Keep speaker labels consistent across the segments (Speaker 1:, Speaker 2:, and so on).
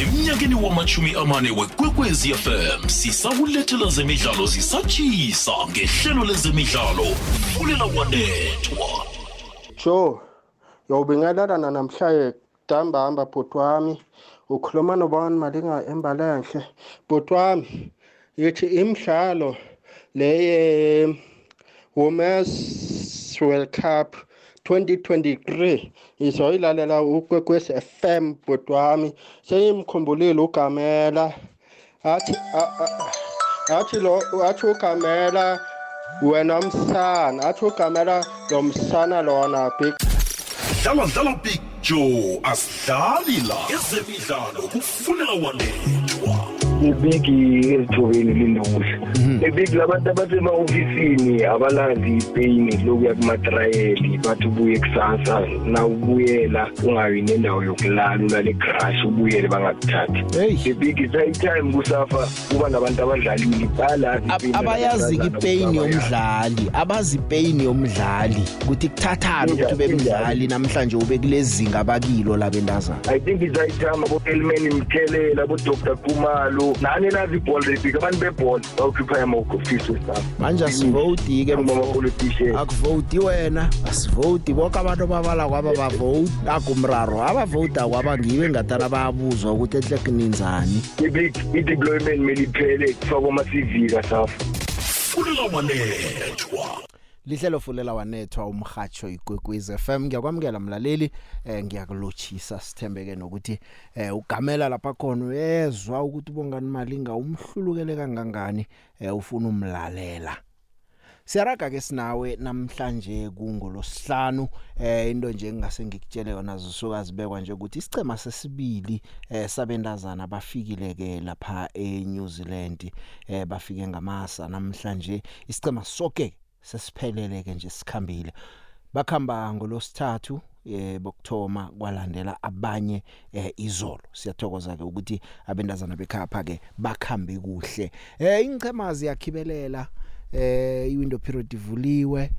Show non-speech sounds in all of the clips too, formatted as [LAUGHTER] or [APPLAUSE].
Speaker 1: emnyakeni wamachumi amane wekwekwezi fm sisakulethela zemidlalo zisatshisa ngehlelo lezemidlalo. Fulela wanethwa
Speaker 2: jo yawubingelelana namhlanje dambahamba bhuti wami ukhuluma nobani malinga embalenhle. Bhuti wami yithi imidlalo leye Women's World Cup 2023 izoyilalela ukwekwezi FM bhuti wami seyimkhumbulile ugamela. Athi a- a- athi lo athi ugamela wena msana athi ugamela lo msana lona big.
Speaker 1: Dlala dlala big joe asidlali la. Ezemidlalo kufulela wanethwa.
Speaker 3: Ibigi ezithobeni linokuhle ibigi labantu abasemahofisini abalazi ipeyini lokuya kumatrayeli bathi ubuye kusasa na ubuyela ungabi nendawo yokulala ulale egrash ubuyele bangakuthathi. Ibigi sayitime kusafa kuba nabantu abadlalile bayalazi
Speaker 4: Ab-
Speaker 3: ipeyini
Speaker 4: abayazi
Speaker 3: abadlala
Speaker 4: ipeyini
Speaker 3: abayazi.
Speaker 4: yomdlali abazi ipeyini yomdlali. Ukuthi kuthathani ukuthi ube
Speaker 3: Injani,
Speaker 4: mdlali namhlanje ube kulezinga abakilo labentazana
Speaker 3: i think izayithama abo-elman mthelela abo-dr kumalo nani nazi ibhola lebig abantu bebhola bawukhipha yamahofisi wesabo
Speaker 4: manje asivoti-ke
Speaker 3: bamapolitician
Speaker 4: akuvoti wena asivoti. Boke abantu ababala kwaba bavoti akumraro. Abavoti akwaba ngiwo engathana bayabuzwa ukuthi ehle kuninzani
Speaker 3: ibig i-deployment mele iphele kufakwa ama-cv kasafa
Speaker 1: fulela wanethwa
Speaker 4: lihlelo fulela wanethwa umhatsho igwegwezi FM ngiyakwamukela mlaleli eh ngiyakulotshisa sithembeke nokuthi eh ugamela lapha khona uyezwa ukuthi bongani malinga umhlulukele kangangani eh ufuna umlalela. Siyaraga ke sinawe namhlanje kungolosihlanu eh into nje engase ngikutshele yona zisuka zibekwa nje ukuthi isicema sesibili eh sabendazana bafikile ke lapha eNew Zealand eh bafike ngamasa namhlanje. Isicema sonke sesiphelele ke nje sikhambile. Bakhamba ngolosithathu eh bokthoma kwalandela abanye eh izolo. Siyathokoza ke ukuthi abendazana bekhapha ke bakhambe kuhle. Eh ingchema ziyakhibelela eh iwindow period ivuliwe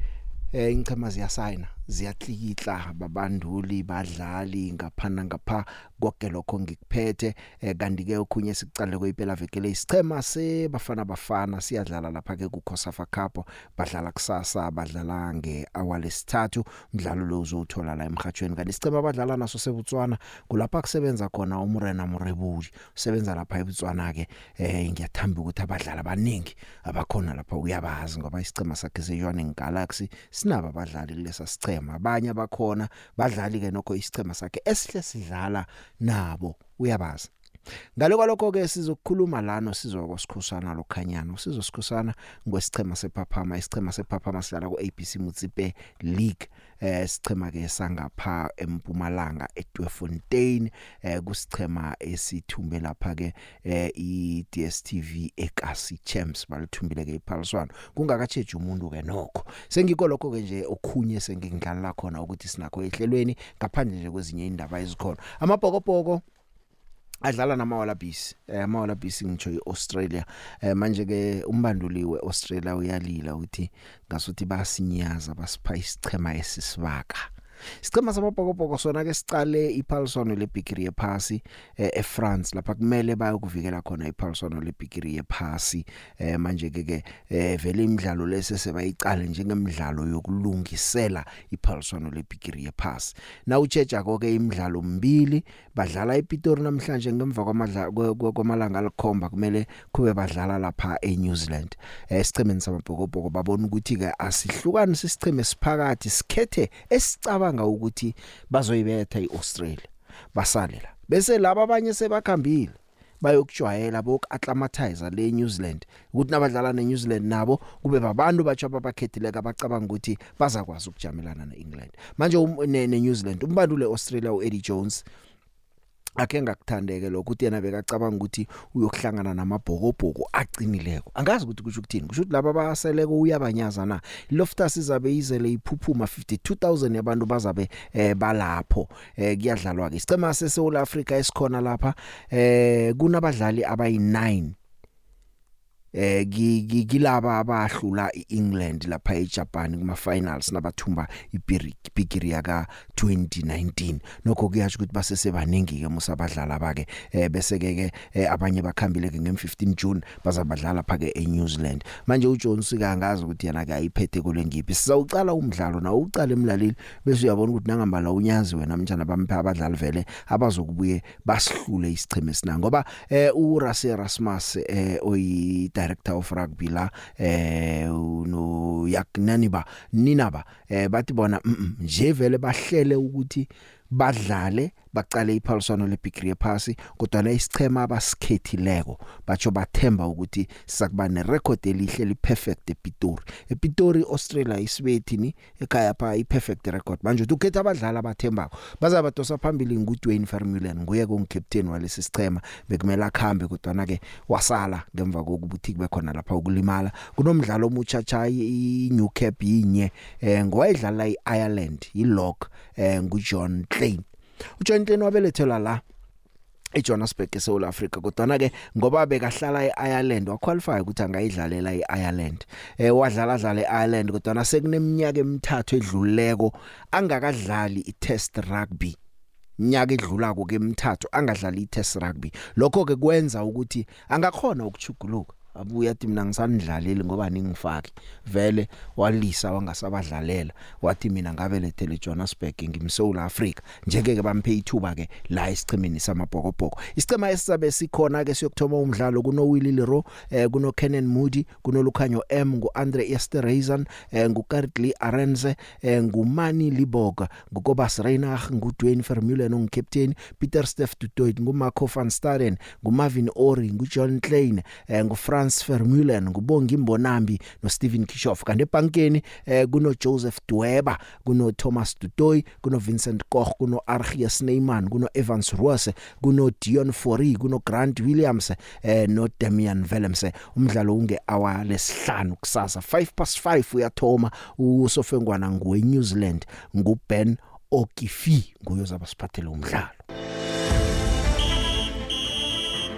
Speaker 4: eh ingchema ziyasayina. Ziyatlikitla babanduli badlali ngaphana ngapha konke lokho ngikuphethe. Eh kanti ke okhunye sicale kweyiphela vekele isichema sebafana bafana siyadlala lapha ke ku Khosafa Cup. Badlala kusasa badlala ngehour lesithathu. Umdlalo lo uzothola la emhathweni kanti isichema badlala naso sebutswana kulapha kusebenza khona umrena murebuli usebenza lapha ebutswana ke eh ngiyathamba ukuthi abadlali abaningi abakhona lapha uyabazi ngoba isichema sakhe seJohanning Galaxy sinaba abadlali kulesa sichema abanye abakhona badlali ke nokho isichema sakhe esihle sidlala nabo. Uyabazi. Ngale kwalokho ke sizokukhuluma lana sizoko sikhosana lokhanyana. Sizosikhosana ngwesichema sephaphama isichema sephaphama sidlala ku ABC Mutsipe League eh sichema ke sangapha eMpumalanga eDwefontein eh kusichema esithumbe lapha ke eh iDStv eKasi Champs balithumbile ke iphaliswano. Kungakatsheje umuntu ke nokho. Sengiko lokho ke nje okhunye sengingidlala khona ukuthi sinakho ehlelweni ngaphandle nje kwezinye indaba ezikhona. Amabhokobhoko adlala nama-Wallabies eh ama-Wallabies ngitsho iAustralia. Eh manje ke umbanduli weAustralia uyalila ukuthi ngasuthi basinyaza basipha isichema esisibaka. Isichema samabhokobhoko sona ke sicale iphaliswano lebigiri yephasi eh, eFrance. Lapha kumele bayokuvikela khona iphaliswano lebigiri yephasi eh, manje ke ke eh, vele imidlalo lese sebayicale njengemidlalo yokulungisela iphaliswano lebigiri yephasi na utsheja konke imidlalo mbili badlala ePitori namhlanje ngemva kwamadla kwamalanga alikhomba kumele kube badlala lapha eNew Zealand. Sichemeni samabhokobhoko babona ukuthi ke asihlukani sisicheme siphakathi sikhethe esicabanga ukuthi bazoyibetha iAustralia basalela bese laba abanye sebakhambile bayokujwayela bokuacclimatize le New Zealand ukuthi nabadlala neNew Zealand nabo kube babantu batsha abakhethileka abacabanga ukuthi bazakwazi ukujamelana neEngland. Manje um- ne ne New Zealand umbandule Australia uEddie Jones akhe ngakuthandeke lokho ukuthi yena bekacabanga ukuthi uyokuhlangana namabhokobhoko aqinileko. Angazi ukuthi kusho ukuthini kusho ukuthi laba baseleko uyabanyaza na? Loftus izabe izele iphuphuma 52000 yabantu bazabe eh, balapho eh, kuyadlalwa ke isicema seSouth Africa esikhona lapha eh kunabadlali abayi9 eh ki- ki- kilaba abahlula iEngland lapha eJapan kuma finals nabathumba ibigiri yaka 2019 nokho kuyasho ukuthi basesebaningi ke musabadlala bake. Eh bese ke ke eh, abanye bakhambile ke ngem15 June bazabadlala phake eNew Zealand. Manje uJones kangazi ukuthi yena ke ayiphethe kule ngiphi. Sizawucala umdlalo na ucala emlaleli bese uyabona ukuthi nangambala unyazi wena mnjana bamphe abadlali vele abazokubuye basihlule isicheme sina ngoba eh uRase Erasmus eh oyi director of rugby la eh no yaknaniba ninaba eh bathi bona mm, mm, nje vele bahlele ukuthi badlale baqale iphaliswano leBigri ephasi kodwa la isichema abasikhethileko batsho bathemba ukuthi sizakuba nerecord elihle liperfect ePitori. ePitori Australia isibethini ekhaya pha iperfect record. Manje ukhetha abadlali abathembako bazabadosa phambili nguDwayne Vermeulen nguye kungcaptain walesi sichema bekumele akhambe kodwa na ke wasala ngemva kokubuthi kube khona lapha ukulimala. Kunomdlalo omutsha cha iNew Cap yinye eh ngowayidlala iIreland iLock eh nguJohn Klein. uJohn Klein wabelethelwa la eJohannesburg eSouth Africa kodwa ke ngoba bekahlala eIreland waqualify ukuthi angayidlalela eIreland eh wadlala dlala eIreland kodwa nasekuneminyaka emithathu edluleko angakadlali iTest rugby. Nyaka edlulako ke emithathu angadlali iTest rugby. Lokho ke kwenza ukuthi angakhona ukuchuguluka abuya athi mina ngisanidlaleli ngoba ningifaki. Vele walisa wangasabadlalela. Wathi mina ngabelethele Johannesburg ngimSouth Africa. Njeke ke bamphe ithuba ke la isichimini samabhokobhoko. Isicema esisabe sikhona ke siyokthoma umdlalo kuno Willie Leroux eh kuno Kenan Moody kuno Lukhanyo M nguAndre Esterhazy eh nguKartli Arenze eh ngumani Liboga ngukobas Reinach nguDwayne Vermeulen ongcaptain Peter Steff Dutoit nguMarco van Staden nguMarvin Ori nguJohn Klein eh nguFrance Vermeulen ngubongi Mbonambi noSteven Kishoff kanti ebankeni eh kuno Joseph Dweba kuno Thomas Dutoy kuno Vincent Koch kuno Argies Snyman kuno Evans Rose kuno Dion Fourie kuno Grant Williams eh no Damian Willemse umdlalo unge hour lesihlanu kusasa. 5 past 5 uyathoma. Usofengwana nguwe New Zealand nguBen Okifi nguyo zabasiphathele umdlalo.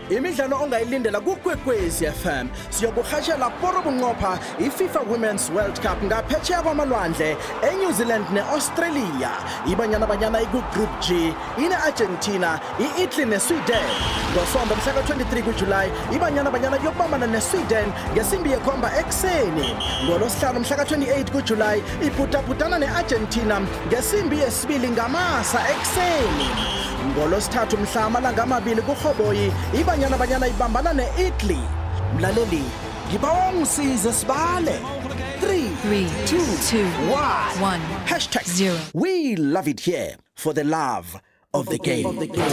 Speaker 5: Imidlalo ongayilindela kukwekwezi FM siyokuhashela poro bunqopha iFIFA Women's World Cup ngaphetsheya kwamalwandle eNew Zealand neAustralia. Ibanyana banyana ikugroup G ine-Argentina i-Italy neSweden. Ngosomba mhla ka-23 kuJulayi ibanyana banyana yokubambana neSweden ngesimbi yekhomba ekuseni. Ngolosihlanu mhla ka-28 kuJulayi ibhudabhudana ne-Argentina ngesimbi yesibili ngamasa ekuseni. Ngolosithathu mhla amalanga amabili kurhoboyi ibanyana banyana ibambana ne-italy mlaleli ngibawa ungisize sibale 3
Speaker 6: Three,
Speaker 5: 2
Speaker 6: two,
Speaker 5: 1
Speaker 6: one,
Speaker 5: hashtag
Speaker 6: zero.
Speaker 5: we love it here for the love of the game, of the game.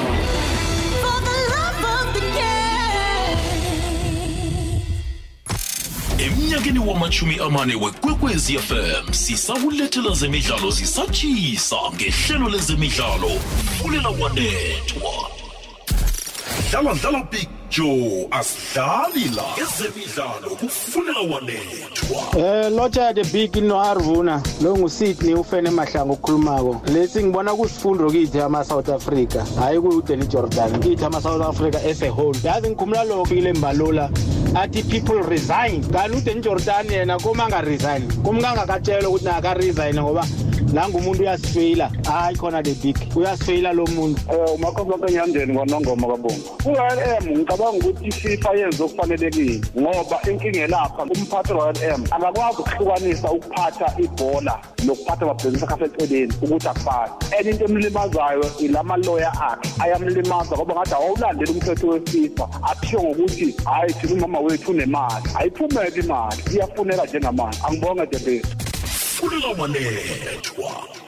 Speaker 6: For the love of the game.
Speaker 1: emnyakeni wamachumi amane wekwekwezi fm sisakulethela zemidlalo zisatshisa ngehlelo lezemidlalo fulela wanethwa dlala dlala big joe asidlali la ezemidlalo kufulela wanethwa.
Speaker 7: Eh lotsha the big no Arvuna lo nguSydney ufene mahlango okhulumako. Lethi ngibona kusifundo kithi ama South Africa. Hayi ku Danny Jordan kithi ama South Africa as a whole. Yazi ngikhumula lo fikile mbalola athi people resign. Kanti uDanny Jordan yena koma nga resign kumnganga katshela ukuthi naka resign ngoba nanga umuntu uyasifeyila. Hayi khona the big uyasifeyila lo muntu.
Speaker 8: Eh umakhosi enyandeni kwanongoma kabonga. U-RM ngicabanga ukuthi iFIFA yenze okufanelekile ngoba inkinga elapha umphathi we-RM akakwazi ukuhlukanisa ukuphatha ibhola nokuphatha amabhizinisi aseceleni ukuthi akufani. Enye into emlimazayo ilama lawyer akhe ayamlimaza ngoba ngathi awulandeli umthetho weFIFA. Athiyo ngokuthi hayi thina umama wethu unemali. Ayiphumele imali iyafuneka njengamanje. Angibonge the best
Speaker 1: fulela wanethwa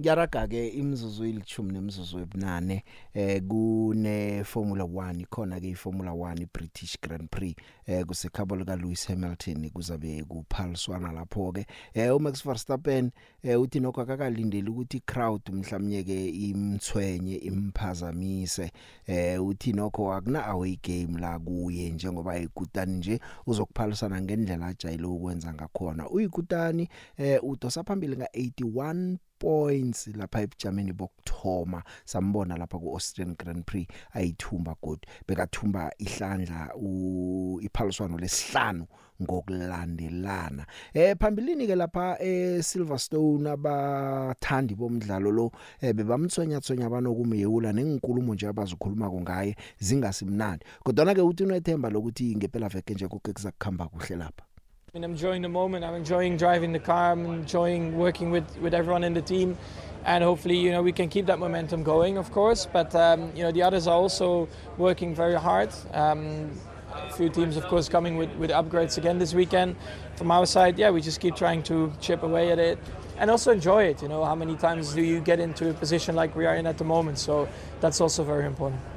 Speaker 4: Ngiyaraga ke imizuzu ilithumi nemizuzu ebunane eh kune Formula 1 khona ke iFormula 1 iBritish Grand Prix eh kusekhabo lika Lewis Hamilton kuzabe kuphaliswana lapho ke eh uMax Verstappen eh uthi nokho akakalindeli ukuthi crowd mhlawumnye ke imthwenye imphazamise eh uthi nokho akuna away game la kuye njengoba ikutani nje uzokuphalisana ngendlela ajayile ukwenza ngakhona. Uyikutani eh udosa phambili nga 81 points lapha ebujameni bokthoma sambona lapha ku Austrian Grand Prix ayithumba god bekathumba ihlandla u iphaliswano lesihlanu ngokulandelana. Eh phambilini ke lapha e Silverstone abathandi bomdlalo lo eh bebamtsonya tsonya banokumeyula nenkulumo nje abazikhuluma ngaye zingasimnandi. Kodwa ke uthi unethemba lokuthi ngempela veke nje kuke kuzakukhamba kuhle lapha?
Speaker 9: I mean, I'm enjoying the moment. I'm enjoying driving the car. I'm enjoying working with, with everyone in the team, and hopefully, you know, we can keep that momentum going, of course. But um, you know, the others are also working very hard. Um, a few teams, of course, coming with, with upgrades again this weekend. From our side, yeah, we just keep trying to chip away at it and also enjoy it. You know, how many times do you get into a position like we are in at the moment? So that's also very important.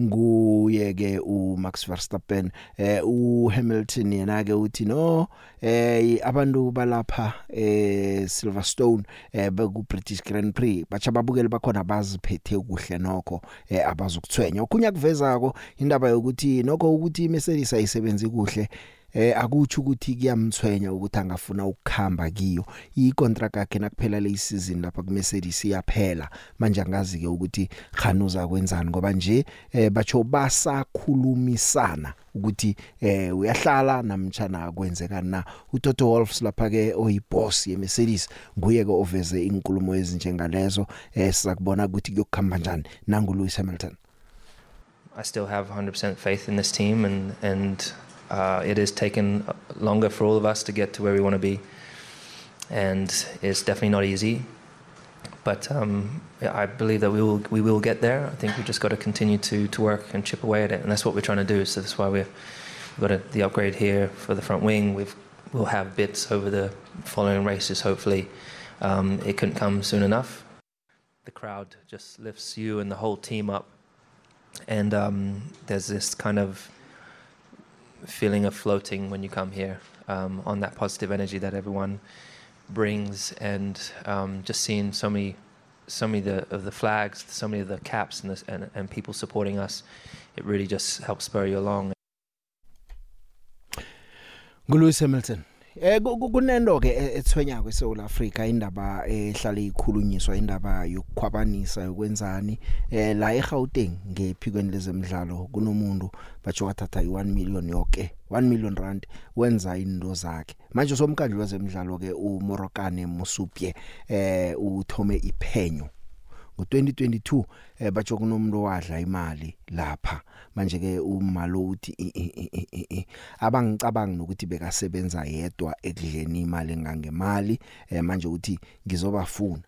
Speaker 4: Nguye ke uMax Verstappen eh uHamilton yena ke uthi no eh abantu balapha eh Silverstone eh beku British Grand Prix bacha babukeli bakhona baziphethe kuhle nokho eh abazokuthwenya ukhunya kuvezako indaba yokuthi nokho ukuthi Mercedes ayisebenzi kuhle eh akuthi ukuthi kuyamthwenya ukuthi angafuna ukukhamba kiyo. Icontract yakhe nakuphela le season lapha ku Mercedes iyaphela. Manje angazi ke ukuthi khanuza kwenzani ngoba nje eh bacho basakhulumisana ukuthi eh uyahlala namtjana kwenzeka na. uToto Wolff lapha ke oyiboss ye Mercedes nguye ke oveze inkulumo ezinjengalezo eh sizakubona ukuthi kuyokukhamba kanjani nangu Lewis Hamilton.
Speaker 10: I still have 100% faith in this team, and and uh, it has taken longer for all of us to get to where we want to be, and it's definitely not easy. But um, yeah, I believe that we will we will get there. I think we've just got to continue to to work and chip away at it, and that's what we're trying to do. So that's why we've got a, the upgrade here for the front wing. We've we'll have bits over the following races. Hopefully, um, it couldn't come soon enough. The crowd just lifts you and the whole team up and um, there's this kind of feeling of floating when you come here um, on that positive energy that everyone brings, and um, just seeing so many, so many of the, of the flags, so many of the caps, and, the, and and people supporting us, it really just helps spur you along.
Speaker 4: nguLewis Hamilton Eh ku- ku- kunento ke e- ethwenya kweSouth Africa indaba ehlala ikhulunyiswa indaba yokukhwabanisa yokwenzani. Eh la eGauteng ngephikweni lezemidlalo kunomuntu bathi wathatha i1 million yonke 1 million rand wenza into zakhe. Manje somkhandlu wezemidlalo ke uMorokane Musupye eh uthome iphenyo. Ngo2022 eh batsho kunomuntu wadla imali lapha. Manje ke umalo uthi i- i- i- i- i- abangicabanga nokuthi bekasebenza yedwa ekudleni imali engangemali. Eh manje uthi ngizobafuna.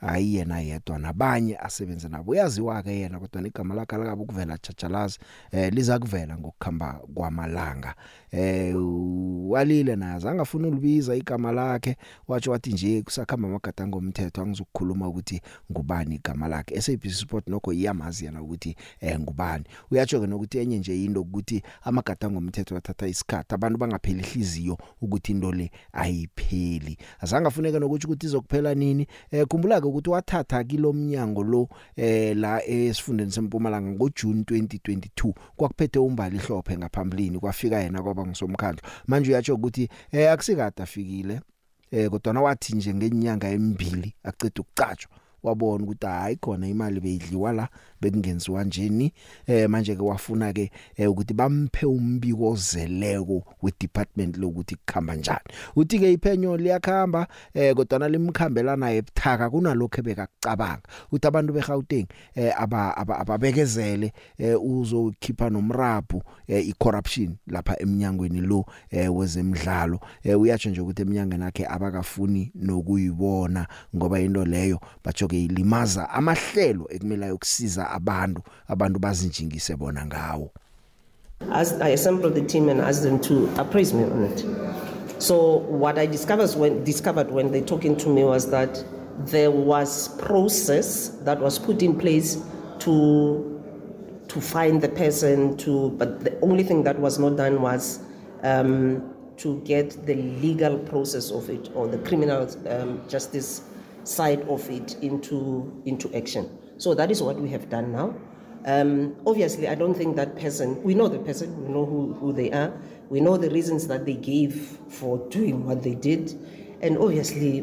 Speaker 4: Hayi yena yedwa nabanye asebenze nabo. Uyaziwa ke yena kodwa igama lakhe lakabe ukuvela chachalazi eh liza kuvela ngokukhamba kwamalanga. Eh u- walile naye azange afuna ulibiza igama lakhe. Wathi wathi nje kusakhamba amagadango omthetho angizokukhuluma ukuthi ngubani igama lakhe. SABC Sport nokho iyamazi yana ukuthi eh ngubani. Uyatsho ke nokuthi enye nje into ukuthi amagadango omthetho wathatha isikhathi abantu bangapheli ihliziyo ukuthi into le ayipheli. Azange afuneke nokuthi ukuthi izokuphela nini. Eh khumbula ke ukuthi wathatha kilomnyango lo eh la esifundeni sempumalanga ngoJune 2022 kwakuphethe umbali ihlophe ngaphambilini kwafika yena kwaba ngisomkhandlo manje uyatsho ukuthi eh akusikade afikile eh kodwa wathi nje ngenyanga emibili aceda ukucatshwa wabona ukuthi hayi khona imali beyidliwa la. Bekungenziwa njeni eh manje ke wafuna ke eh, ukuthi bamphe umbiko ozeleko we department lokuthi kukhamba njani. Uthi ke iphenyo liyakhamba eh kodwa limkhambela naye ebuthaka kunalokho ebekakucabanga. Uthi abantu beGauteng eh aba aba- ababekezele eh uzokhipha nomrabhu eh, icorruption lapha eminyangweni lo eh, wezemidlalo. Eh, uyatsho nje ukuthi eminyangweni yakhe abakafuni nokuyibona ngoba into leyo batsho ke ilimaza amahlelo ekumele ukusiza abantu abantu bazinjingise bona ngawo
Speaker 11: As I assembled the team and asked them to appraise me on it. So what I discovered when discovered when they talking to me was that there was process that was put in place to to find the person to but the only thing that was not done was um, to get the legal process of it or the criminal um, justice side of it into into action so that is what we have done now. Um, obviously i don't think that person we know the person we know who, who they are. We know the reasons that they gave for doing what they did. And obviously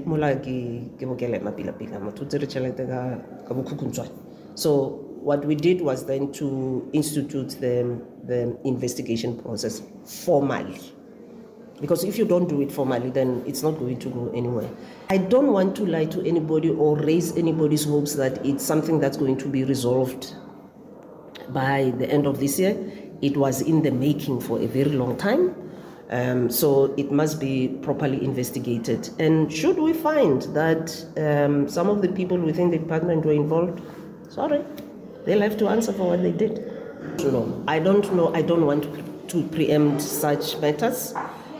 Speaker 11: so what we did was then to institute the the investigation process formally. Because if you don't do it formally then it's not going to go anywhere. I don't want to lie to anybody or raise anybody's hopes that it's something that's going to be resolved by the end of this year. It was in the making for a very long time. Um, so it must be properly investigated. And should we find that um, some of the people within the department were involved? Sorry. They'll have to answer for what they did. No i don't know. I don't want to preempt such matters.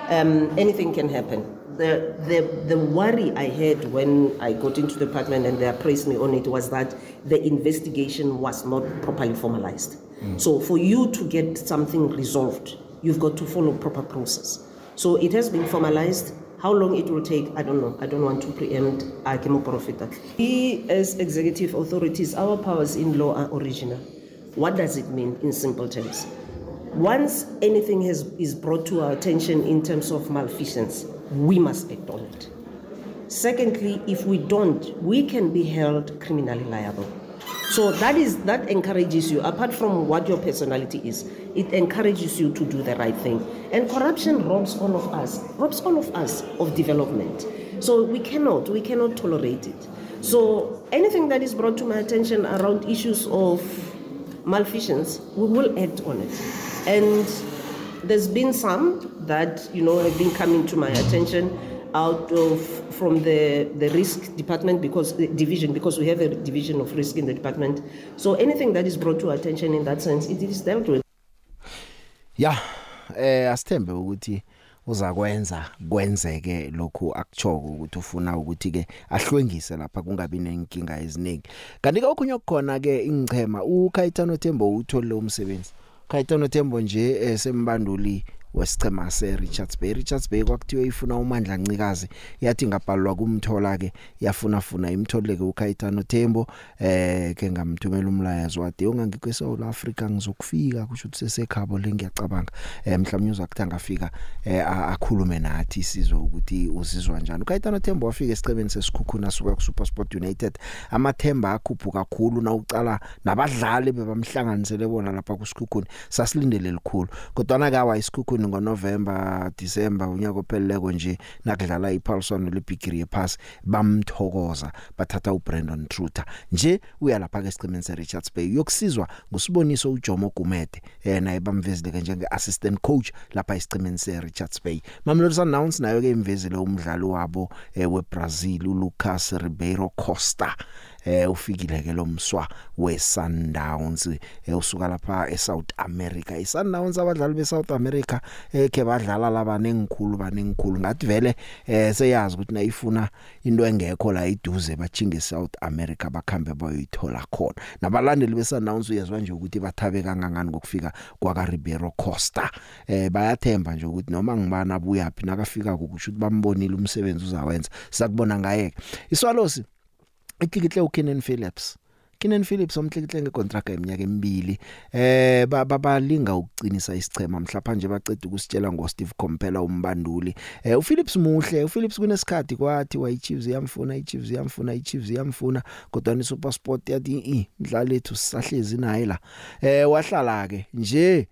Speaker 11: Um, anything can happen. The, the, the worry I had when I got into the department and they appraised me on it was that the investigation was not properly formalized. Mm. So for you to get something resolved, you've got to follow proper process. So it has been formalized. How long it will take, I don't know. I don't want to preempt. I can profit that. We, as executive authorities, our powers in law are original. What does it mean in simple terms? Once anything has, is brought to our attention in terms of malfeasance, we must act on it. Secondly, if we don't, we can be held criminally liable. So that is that encourages you, apart from what your personality is, it encourages you to do the right thing. And corruption robs all of us, robs all of us of development. So we cannot, we cannot tolerate it. So anything that is brought to my attention around issues of malfeasance, we will act on it. And there's been some that you know have been coming to my attention out of from the the risk department because the division because we have a division of risk in the department. So anything that is brought to attention in that sense it is dealt with.
Speaker 4: Yeah eh asithembe ukuthi uzakwenza kwenzeke lokhu akuchoko ukuthi ufuna ukuthi ke ahlwengise lapha kungabi nenkinga eziningi. Kanti ke okhunye okukhona ke ingchema uKhaitano Thembo utholile umsebenzi Khaitano Thembo nje esembanduli wesichema se Richards Bay. Richards Bay kwakuthiwe ifuna umandla ncikazi. Yathi ngabhalwa kumthola ke yafuna funa imtholeke uKhaitano Thembo eh ke ngamthumela umlayezo wade ungangikho eSouth Africa ngizokufika kusho ukuthi sesekhabo lengiyacabanga eh mhlawumnye uzakuthanga afika eh akhulume nathi sizwe ukuthi uzizwa njani. uKhaitano Thembo wafika esiqebeni sesikhukhuna suka ku SuperSport United. Amathemba akhuphuka kakhulu na ucala nabadlali bebamhlanganisele bona lapha kusikhukhuni. Sasilindele likhulu. Kodwa na kawa isikhukhuni ngoNovember December unyaka opheleleko nje nakudlala iPaulson leBigiri yePass bamthokoza bathatha uBrandon Truther. Nje uya lapha ke sicimeni seRichards Bay yokusizwa ngusiboniso uJomo Gumede eh naye bamvezile njenge assistant coach lapha isicimeni seRichards Bay. Mamelodi announce nayo ke imvezile umdlali wabo eh, weBrazil uLucas Ribeiro Costa. Eh ufikile ke lo mswa weSundowns eh usuka lapha eSouth America. iSundowns abadlali beSouth America eh ke badlala laba nengikhulu banengikhulu. Ngathi vele eh seyazi ukuthi nayifuna into engekho la iduze bachinge eSouth America bakhambe bayoyithola khona. Nabalandeli beSundowns uyezwa nje ukuthi bathabe kangangani ngokufika kwa Ribeiro Costa. Eh bayathemba nje ukuthi noma ngibana abuya phi nakafika ukuthi bambonile umsebenzi uzawenza. Sakubona ngaye iswalosi iklikihle uKenan Phillips. Kenan Phillips omhlekihle ngecontract eminyaka emibili. Eh babalinga ukucinisa isichema mhlapha nje baceda ukusitshela ngo Steve Compella umbanduli. Eh uPhillips muhle uPhillips kunesikhathi kwathi wa iChiefs yamfuna iChiefs yamfuna iChiefs yamfuna kodwa ni SuperSport yathi i mdlali lethu sisahlezi naye la. Eh wahlala ke nje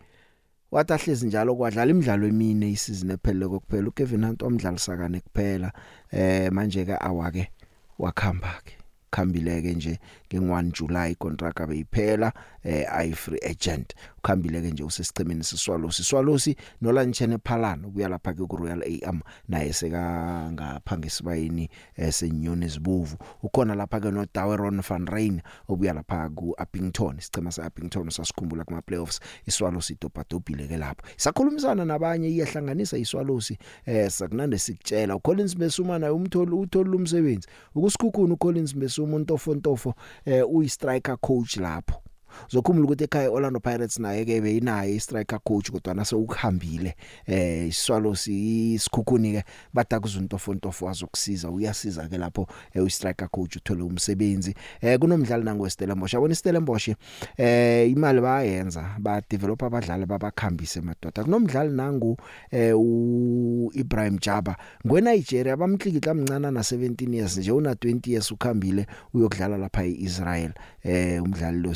Speaker 4: wathi ahlezi njalo kwadlala imidlalo emine isizini ephelele kokuphela uKevin Hunt omdlalisakane kuphela eh manje ke awake wakhamba ke ukhambileke nje nge1 July contract abeyiphela eh ay free agent. Ukhambileke nje usesicemeni siswalosi siswalosi nolanchene phalana kuya lapha ke ku Royal AM naye seka ngapha ngesibayini esenyoni zibuvu. Ukhona lapha ke no Daweron van Rein obuya lapha ku Appington isicema se Appington sasikhumbula kuma playoffs iswalosi dobadobile ke lapho. Sakhulumisana nabanye iyahlanganisa iswalosi eh sakunande sikutshela. uCollins Besuma naye umtholi uthola umsebenzi ukusikhukhuna uCollins Besuma untofo ntofo eh uyi striker coach lapho. Uzokhumula ukuthi ekhaya Orlando Pirates naye ke beyinaye striker coach kodwa nase ukuhambile eh iswalo sikhukhuni ke bada kuzuntofontofo wazokusiza uyasiza ke lapho eh, u striker coach uthole umsebenzi. Eh kunomdlali nango Stellenbosch yabona Stellenbosch eh imali bayenza ba develop abadlali babakhambise madoda. Kunomdlali nangu eh u Ibrahim Jaba. Ngwe Nigeria bamhlikihla mncane na 17 years nje una 20 years ukhambile uyokudlala lapha eIsrael. Eh umdlali lo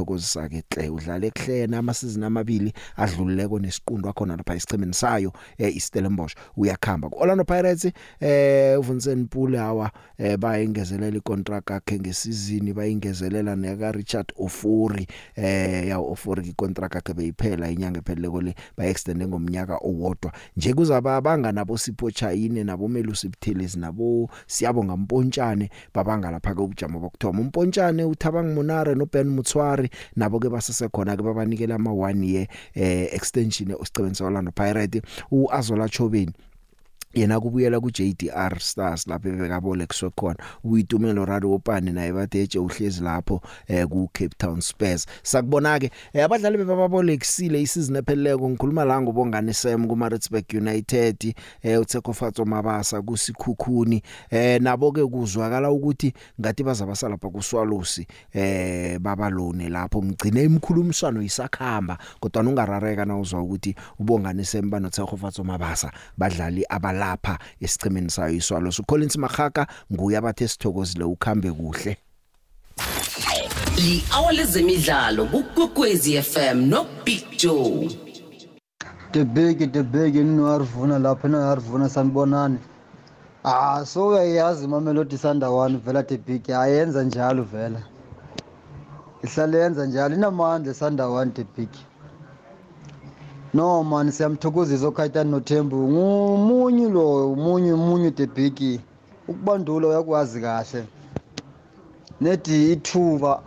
Speaker 4: siyamthokozisa ke hle udlala ekuhlena amasizini amabili adlulileko nesiqundwa khona lapha isichemeni sayo eh iStellenbosch. Uyakhamba kuOrlando Pirates eh uVincent Pule hawa eh bayingezelela icontract yakhe ngesizini bayingezelela neka Richard Ofori eh ya Ofori icontract yakhe beyiphela inyanga ephelele le bayextend ngomnyaka owodwa. Nje kuzaba abanga nabo Sipho Chayine nabo Melusi Buthelezi nabo siyabonga Mpontshane babanga lapha ke ubujamo bokthoma Mpontshane uThabang Monare no Ben Mutswari nabo ke basesekhona ke babanikela ama 1 year eh extension osicebeni saOrlando Pirates uAzola Chobeni. Yena kubuyela ku JDR Stars lapho bekabolekiswe khona uyitumelo Rado Opane naye badeje uhlezi lapho eh ku Cape Town Spurs. Sakubona ke eh, abadlali bebabolekisile isizini epheleleko ngikhuluma la ngobongani Sam ku Maritzburg United eh uTseko Fatso Mabasa kusikhukhuni eh nabo ke kuzwakala ukuthi ngathi bazabasala lapha kuswalusi eh babalone lapho ngigcine imkhulumiswano isakhamba kodwa ungarareka na uzwa ukuthi ubongani Sam banoTseko Fatso Mabasa badlali abala lapha esichemeni sayo iswalo. So Collins Magaka nguye abathe sithokozile ukhambe kuhle.
Speaker 12: Li awalezemidlalo kukwekwezi FM no Big Joe.
Speaker 13: The big the big inwarvuna lapha inwarvuna sanibonani? Ah so uyayazi mamelodi sundowns vela the big ayenza njalo vela. Ihlale yenza njalo inamandla sundowns the big no man siyamthokozisa uKhaitani noThembu ngumunye lo umunye umunye the big ukubandula uyakwazi kahle. Nedi ithuba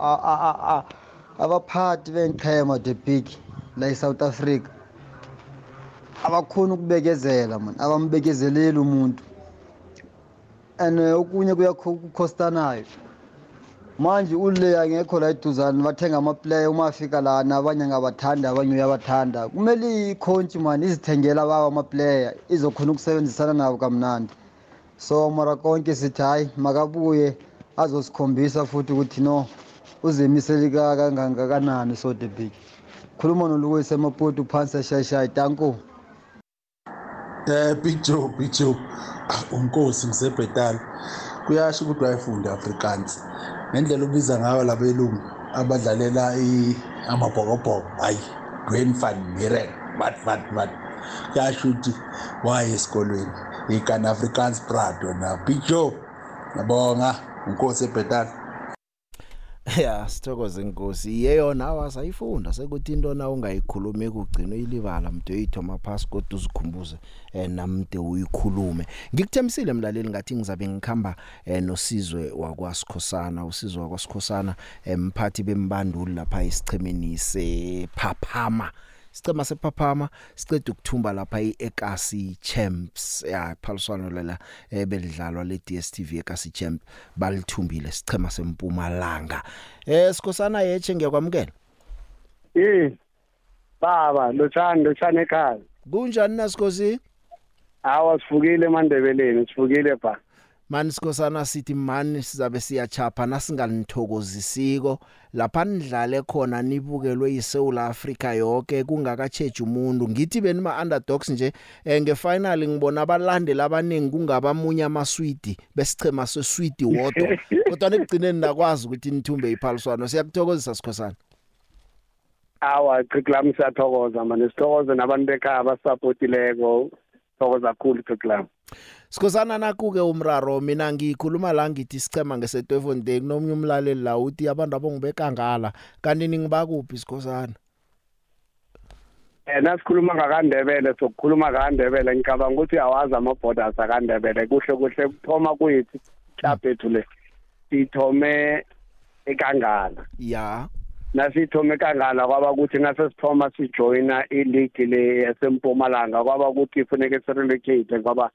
Speaker 13: abaphathi benqhema the big la eSouth Africa abakhona ukubekezela man abambekezeleli umuntu. And okunye kuyakhostanayo manje ule angekho la eduzane bathenga amaplayer uma afika lana abanye ngabathanda abanye uyabathanda. Kumele icoach man izithengela bawo amaplayer izokhona ukusebenzisana nabo kamnandi. So mara konke sithi hayi makabuye azosikhombisa futhi ukuthi no uzimisele kangakanani so the big. Khuluma nolukwese emaputi uphansi eshayishayi tanko
Speaker 14: Eh Big Joe Big Joe unkosi ngisebhetala kuyasho ukuthi wayefunda Afrikaans. Ngendlela ubiza ngayo labelungu abadlalela amabhokobhoko hayi Dwayne van Meren but but but yasho ukuthi waye esikolweni ikana Afrikaans Prado na Big Joe ngabonga unkosi ebhetala [LAUGHS]
Speaker 4: ya sithokoze inkosi yeyona awasayifunda sekuthi into na ungayikhulumi kugcina uyilibala mdeyitho maphasi kodwa uzikhumbuze eh namde uyikhulume. Ngikuthemsile mlaleli ngathi ngizabe ngikhamba eh nosizwe wakwaSikhosana usizwe wakwaSikhosana emphathi bembanduli lapha esichemeni sephaphama. Sicema sephaphama siceda ukuthumba lapha iEkasi Champs. Ya phaliswano lela ebelidlalwa le DStv eKasi Champ balithumbile sicema sempumalanga. Eh sikhosana yeche ngiyakwamukela?
Speaker 15: Eh baba lochani lochani ekhaya.
Speaker 4: Kunjani nasikhosi
Speaker 15: hawa sifukile emandebeleni sifukile ba
Speaker 4: mani sikhosana sithi mani sizabe siyachapha nasinganithokozisiko lapha nidlale khona nibukelwe yiSouth Africa yonke kungakatsheje umuntu. Ngithi benima underdogs nje eh, ngefinal ngibona abalandeli abaningi kungabamunye amaswidi besichema seswidi wodwa [LAUGHS] kodwa nekugcineni nakwazi ukuthi nithumbe iphaliswano. Siyakuthokozisa sikhosana.
Speaker 15: Awa qiklami siyathokoza manje sithokoze nabantu bekhaya abasupportileko. Thokoza kakhulu qiklami
Speaker 4: Sikhosana nakuke umraro mina ngikhuluma la ngithi sichema ngesetwefontein kunomnye umlaleli la uthi abantu abongibekangala kanti ningibakuphi sikhosana?
Speaker 15: Eh nasikhuluma ngakandebele sokukhuluma ngakandebele ngicabanga ukuthi awazi ama borders akandebele. Kuhle kuhle kuthoma kwethu club ethu le sithome ekangala.
Speaker 4: Ya.
Speaker 15: Nasithome kangala kwaba ukuthi ngase sithoma sijoina ileague le yasempumalanga kwaba ukuthi kufuneke sirelocate kwaba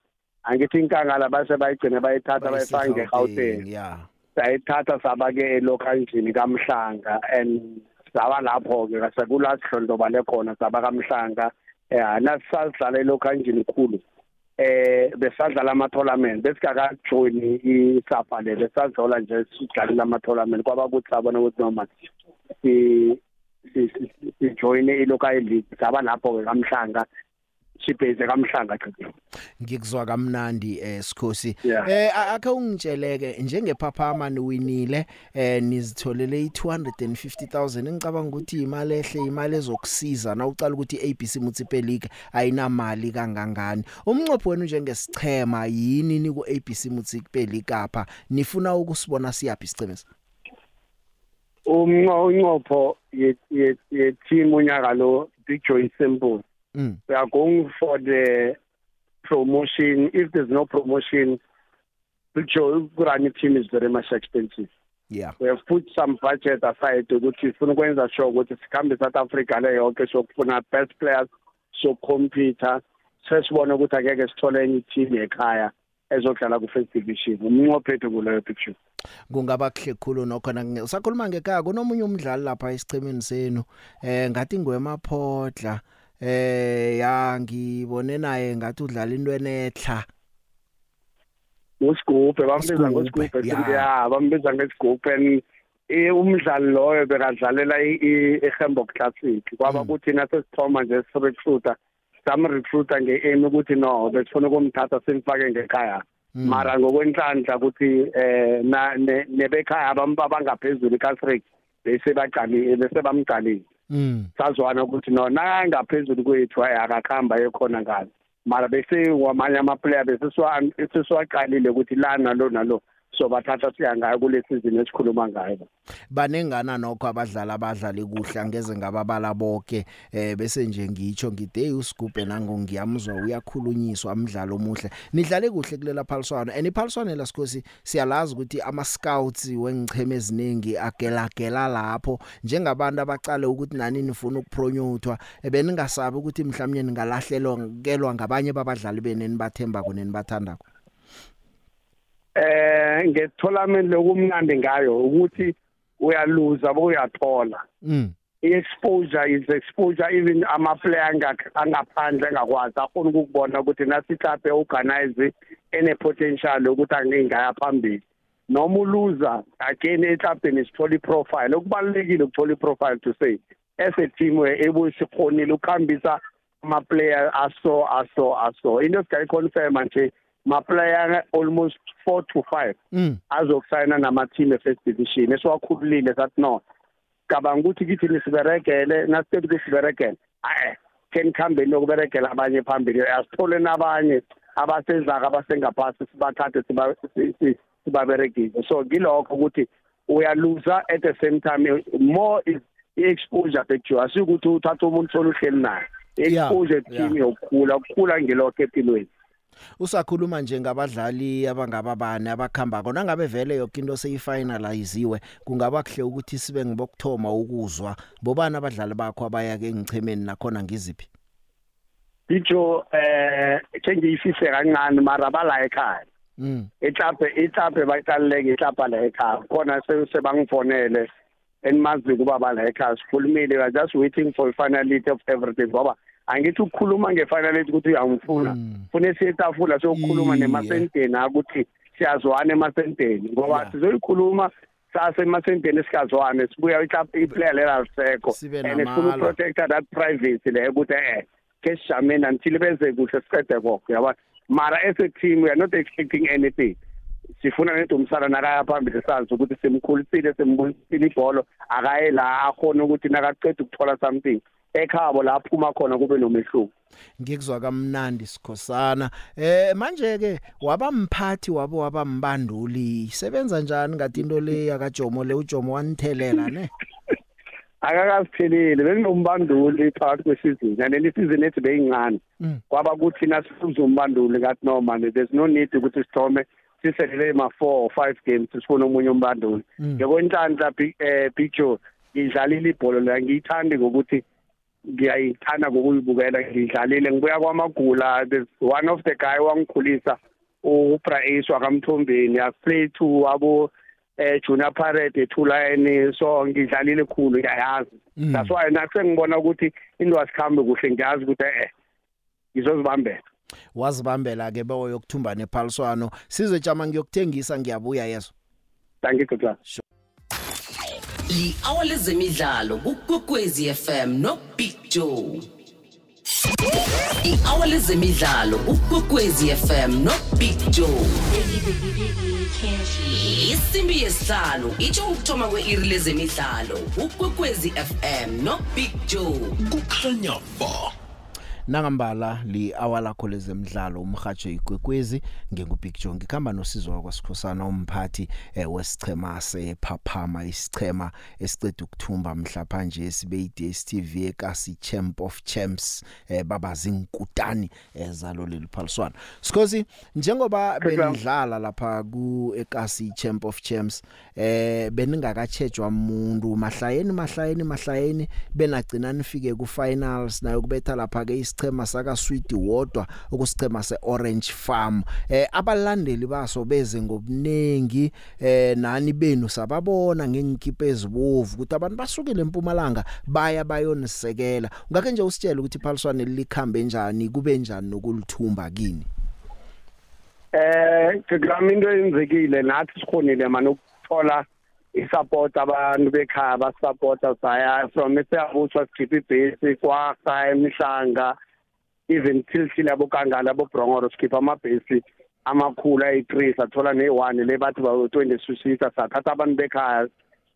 Speaker 15: angithi inkangala base bayigcine bayithatha bayifaka ngeGauteng
Speaker 4: yeah
Speaker 15: sayithatha sabake elokanjini kamhlanga and saba lapho ke kasekula sihlondobale khona saba kamhlanga. Eh nasidlala lokho kanjini khulu. Eh besadlala ama tournament besikaka join isapha le besadlala nje sidlalela ama tournament kwaba kuthi sabona ukuthi noma si si join ilocal league saba lapho ke kamhlanga. Sibheze kamhlanga chithi
Speaker 4: ngikuzwa kamnandi eh sikhosi. Eh akhe ungitsheleke njengephaphama niwinile eh nizitholele i250000 ngicabanga ukuthi imali ehle imali ezokusiza na ucala ukuthi ABC Municipal League ayinamali kangangani? Umnqopho wenu njengesichema yini ni ku ABC Municipal League apha? Nifuna ukusibona siyapi sicemeza
Speaker 15: umnqo unqopho ye ye ye team unyaka lo big joy simple
Speaker 4: Mm.
Speaker 15: we are going for the promotion. If there's no promotion big joy running team is very much expensive.
Speaker 4: Yeah.
Speaker 15: We have put some budget aside ukuthi sifuna ukwenza sure ukuthi sikhambe South Africa le yonke sokufuna best players socompete sesibona ukuthi akeke sithole enye team ekhaya ezodlala ku first division. Umnqopho ethu kuleyo picture.
Speaker 4: Kungaba kuhle khulu nokhona kunge- usakhuluma ngekhaya kunomunye umdlali lapha esichemeni senu eh ngathi ngwemaphodla eh ya ngibone naye ngathi udlala into enetla.
Speaker 15: Usigubhe bambiza ngosigubhe
Speaker 4: ya.
Speaker 15: bambiza ngesigubhe. Eh, umdlali loyo bekadlalela eHamburg Classic. Kwaba kuthi nasesithoma nje sirecruiter samrecruiter nge-aim ukuthi no besifuna ukumthatha simfake ngekhaya. Mara ngokwenhlanhla ukuthi eh na ne- nebekhaya abantu abangaphezulu iCasric bese baqalile bese bamqalile.
Speaker 4: mm
Speaker 15: sazwana ukuthi no nangaphezulu kwethu hayi akakhamba ekhona ngalo mara bese wamanye ama-player besesiwaqalile ukuthi la nalo nalo. So bathatha siya ngayo kule season esikhuluma ngayo.
Speaker 4: Banengana nokho abadlali abadlali kuhle angeze ngababala bonke eh bese nje ngitsho ngide usigubhe nango ngiyamzwa uyakhulunyiswa umdlalo omuhle. Nidlale kuhle kulela phaliswano. And iphaliswano lasikhosi siyalazi ukuthi ama scouts wengicheme eziningi agelagela lapho. Njengabantu abacale ukuthi nani nifuna ukupromothwa beningasabi ukuthi mhlawumnye ningalahlelwa kelwa ngabanye babadlali beneni bathemba kuneni bathandako.
Speaker 15: Eh ngetournament lokumnandi ngayo ukuthi uyaluza buyathola
Speaker 4: mm.
Speaker 15: I-exposure is exposure even ama-player angak- angaphandle angakwazi akhona ukukubona ukuthi nasi club e-organize ene-potential ukuthi angingaya phambili. Noma uluza again eklabheni sithola i-profile. Okubalulekile ukuthola i-profile to say as a team able sikhonile ukuhambisa ama-player aso aso aso. Into esingayiconfirma nje ma-player almost four to five.
Speaker 4: Mm.
Speaker 15: Azokusayina nama-team e-first division. Esiwakhululile sathi no cabanga ukuthi kithi nisiberegele nasiqeda ukusiberegela aye ke nikhambeni yokuberegela abanye phambili. Asithole nabanye abasezaka abasengaphasi sibathathe siba- si- si- sibaberegise. So ngilokho ukuthi uyaluza at the same time more is i-exposure picture asikuthi uthatha umuntu solo uhleli naye. I-exposure team yokukhula ukukhula ngilokho empilweni
Speaker 4: usakhuluma nje ngabadlali abangababane abakhamba kona ngabe vele yonke into seyifinaliziwe kungaba kuhle ukuthi sibe ngibokthoma ukuzwa bobani abadlali bakho abaya ke ngichemeni nakhona ngiziphi?
Speaker 15: Ijo eh ngiyifise kancane mara bala ekhaya.
Speaker 4: Mm.
Speaker 15: Ihlaphe ihlaphe bayicaluleke ihlapha la ekhaya. Khona se- sebangifonele enimazi kuba bala ekhaya sikhulumile we are just waiting for finality of everything ngoba angithi ukukhuluma ngefinality ukuthi uyangifuna. Fune siyetafula sokukhuluma nemasenteni akuthi siyazwana emasenteni. Ngoba sizoyikhuluma sase emasenteni sikazwane sibuya iplayer lela lisekho
Speaker 4: Sibe
Speaker 15: and sifuna uprotecta that privacy le ukuthi eh ke sijameni until beze kuhle siqede konke yabona mara as a team we are not expecting anything. Sifuna nento umsala nakaya phambili sazi ukuthi simkhulisile simbulisile ibholo akaye la akhona ukuthi nakaqeda ukuthola something. Ekhabo la aphuma khona kube nomehluko.
Speaker 4: Ngikuzwa kamnandi sikhosana. Eh manje ke wabamphathi wabo wabambanduli. Sebenza njani ngathi into le yakaJomo le? uJomo wanithelela ne? [LAUGHS]
Speaker 15: Akakasiphelile benginombanduli phakathi kwesizini. And le season ethi beyincane
Speaker 4: Mm.
Speaker 15: kwaba kuthi nasifuza umbanduli ngathi no man there's no need ukuthi sithome siselele ma 4 or 5 games sifuna omunye umbanduli.
Speaker 4: Mm.
Speaker 15: ngekwenhlanhla Big- eh Big Joe ngidlalile ibhola la ngiyithandi ngokuthi ngiyayithanda ngokuyibukela ngidlalile ngibuya kwamagula there's one of the guy wangikhulisa uBrace wakamthombeni i play to abo eh Junior Pirate ethulaeni so ngidlalile khulu ngiyayazi
Speaker 4: Mm.
Speaker 15: that's why nakuse ngibona ukuthi into asikhambe kuhle ngiyazi ukuthi eh ngizozibambela
Speaker 4: wazibambela ke bewo yokuthumba nephaliswano sizwe jama ngiyokuthengisa ngiyabuya yeso
Speaker 15: thank you Dr.
Speaker 12: li-hour lezemidlalo kukwekwezi fm nobig joe. I-hour lezemidlalo ukwekwezi fm nobig joe. Isimbi yesihlanu itsho ukuthoma kwe-iri lezemidlalo ukwekwezi fm nobig joe.
Speaker 1: Kukhanya ba.
Speaker 4: Nangambala li awalakho lezemidlalo umhajo igwekwezi ngengubig Joe ngikhamba nosizo wakwasikhosana umphathi eh, wesichema sephaphama isichema esiceda ukuthumba mhlapha nje sibe iDStv ekasi Champ of Champs eh, baba zinkutani eh, zalo leliphaliswana sikhosi njengoba benidlala lapha ku ekasi Champ of Champs eh beningakatshejwa umuntu mahlayeni mahlayeni mahlayeni benagcina nifike ku finals nayo kubetha lapha ke isichema saka Sweet wodwa ukusichema seOrange Farm. Eh abalandeli baso beze ngobunengi eh nani benu sababona ngenkipe ezibovu ukuthi abantu basukile empumalanga baya bayonisekela. Ungake nje usitshele ukuthi iphaliswane likhambe njani kube njani nokulithumba kini?
Speaker 15: Eh ngicela into eyenzekile nathi sikhonile manje ukuthola isupport abantu bekhaya basupporta saya from eseyabuthwa sikhipha ibhesi kwakha emihlanga even till sila bokangala bobrongoro sikhipha amabhesi amakhulu ayi-3 sathola ne-1 le bathi bawu-20 susisa sathatha abantu bekhaya